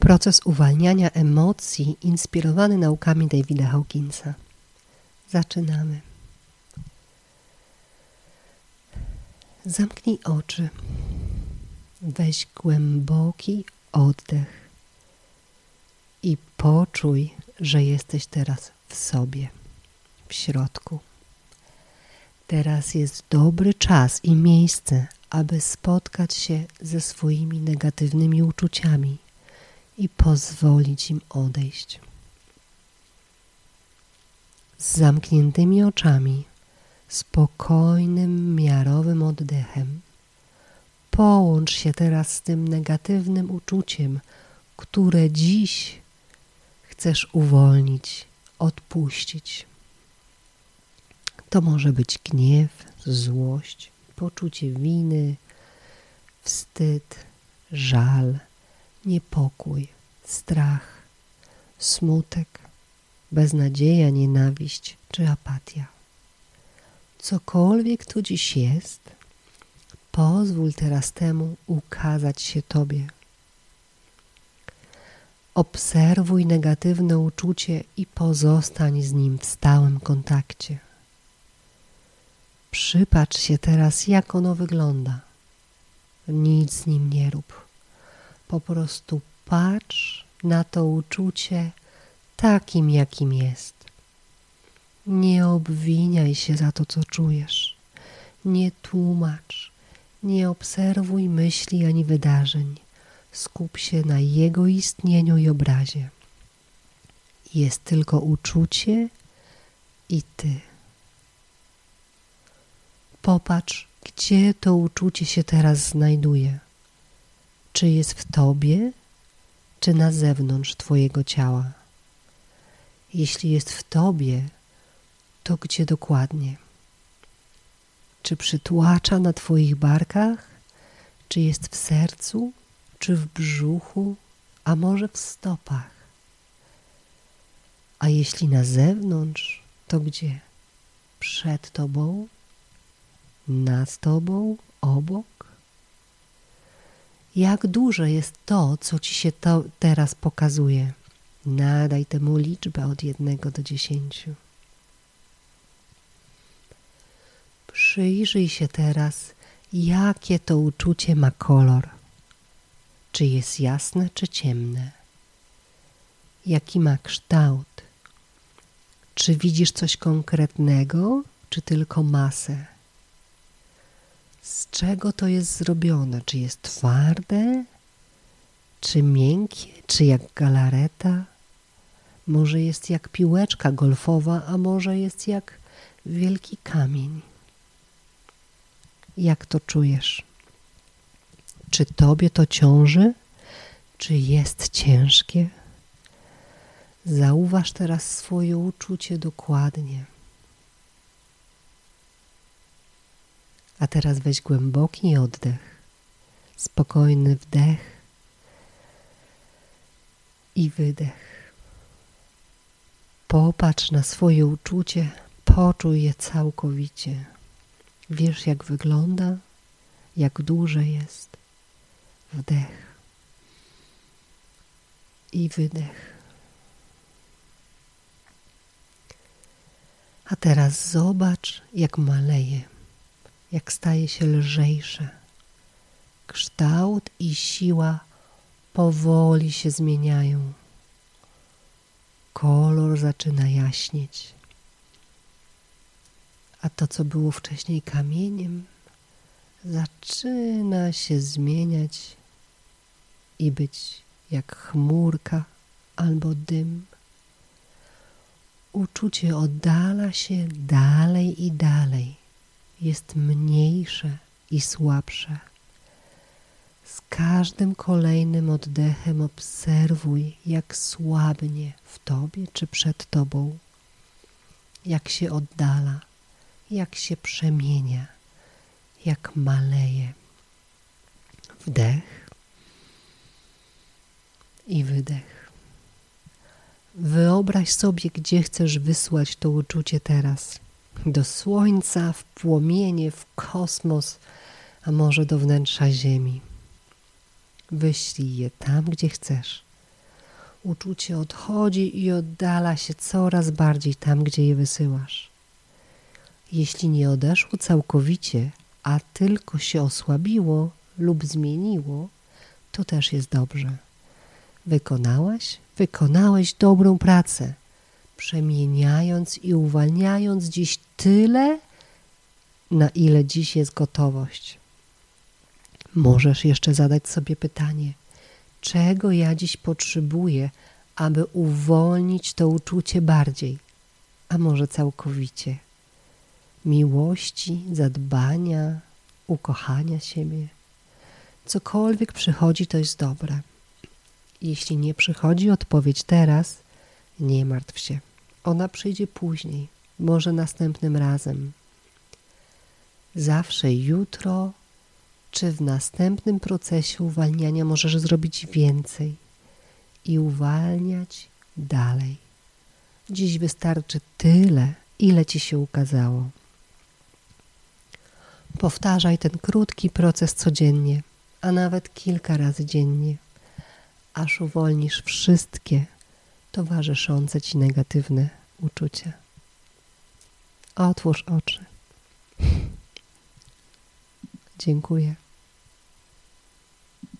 Proces uwalniania emocji inspirowany naukami Davida Hawkinsa. Zaczynamy. Zamknij oczy. Weź głęboki oddech i poczuj, że jesteś teraz w sobie, w środku. Teraz jest dobry czas i miejsce, aby spotkać się ze swoimi negatywnymi uczuciami i pozwolić im odejść. Z zamkniętymi oczami, spokojnym, miarowym oddechem, połącz się teraz z tym negatywnym uczuciem, które dziś chcesz uwolnić, odpuścić. To może być gniew, złość, poczucie winy, wstyd, żal, niepokój, strach, smutek, beznadzieja, nienawiść czy apatia. Cokolwiek tu dziś jest, pozwól teraz temu ukazać się Tobie. Obserwuj negatywne uczucie i pozostań z nim w stałym kontakcie. Przypatrz się teraz, jak ono wygląda. Nic z nim nie rób. Po prostu patrz na to uczucie takim, jakim jest. Nie obwiniaj się za to, co czujesz. Nie tłumacz. Nie obserwuj myśli ani wydarzeń. Skup się na jego istnieniu i obrazie. Jest tylko uczucie i ty. Popatrz, gdzie to uczucie się teraz znajduje. Czy jest w tobie, czy na zewnątrz twojego ciała. Jeśli jest w tobie, to gdzie dokładnie? Czy przytłacza na twoich barkach, czy jest w sercu, czy w brzuchu, a może w stopach? A jeśli na zewnątrz, to gdzie? Przed tobą? nad Tobą, obok? Jak duże jest to, co Ci się to teraz pokazuje? Nadaj temu liczbę od jednego do dziesięciu. Przyjrzyj się teraz, jakie to uczucie ma kolor. Czy jest jasne, czy ciemne? Jaki ma kształt? Czy widzisz coś konkretnego, czy tylko masę? Z czego to jest zrobione? Czy jest twarde, czy miękkie, czy jak galareta? Może jest jak piłeczka golfowa, a może jest jak wielki kamień. Jak to czujesz? Czy tobie to ciąży? Czy jest ciężkie? Zauważ teraz swoje uczucie dokładnie. A teraz weź głęboki oddech, spokojny wdech i wydech. Popatrz na swoje uczucie, poczuj je całkowicie. Wiesz, jak wygląda, jak duże jest. Wdech i wydech. A teraz zobacz, jak maleje jak staje się lżejsze. Kształt i siła powoli się zmieniają. Kolor zaczyna jaśnieć. A to, co było wcześniej kamieniem, zaczyna się zmieniać i być jak chmurka albo dym. Uczucie oddala się dalej i dalej jest mniejsze i słabsze. Z każdym kolejnym oddechem obserwuj, jak słabnie w tobie czy przed tobą, jak się oddala, jak się przemienia, jak maleje. Wdech i wydech. Wyobraź sobie, gdzie chcesz wysłać to uczucie teraz do słońca, w płomienie, w kosmos, a może do wnętrza Ziemi. Wyślij je tam, gdzie chcesz. Uczucie odchodzi i oddala się coraz bardziej tam, gdzie je wysyłasz. Jeśli nie odeszło całkowicie, a tylko się osłabiło lub zmieniło, to też jest dobrze. Wykonałaś, wykonałeś dobrą pracę, przemieniając i uwalniając dziś tyle, na ile dziś jest gotowość. Możesz jeszcze zadać sobie pytanie, czego ja dziś potrzebuję, aby uwolnić to uczucie bardziej, a może całkowicie. Miłości, zadbania, ukochania siebie. Cokolwiek przychodzi, to jest dobre. Jeśli nie przychodzi odpowiedź teraz, nie martw się. Ona przyjdzie później, może następnym razem. Zawsze jutro czy w następnym procesie uwalniania możesz zrobić więcej i uwalniać dalej. Dziś wystarczy tyle, ile ci się ukazało. Powtarzaj ten krótki proces codziennie, a nawet kilka razy dziennie, aż uwolnisz wszystkie towarzyszące ci negatywne uczucia. Otwórz oczy. Dziękuję.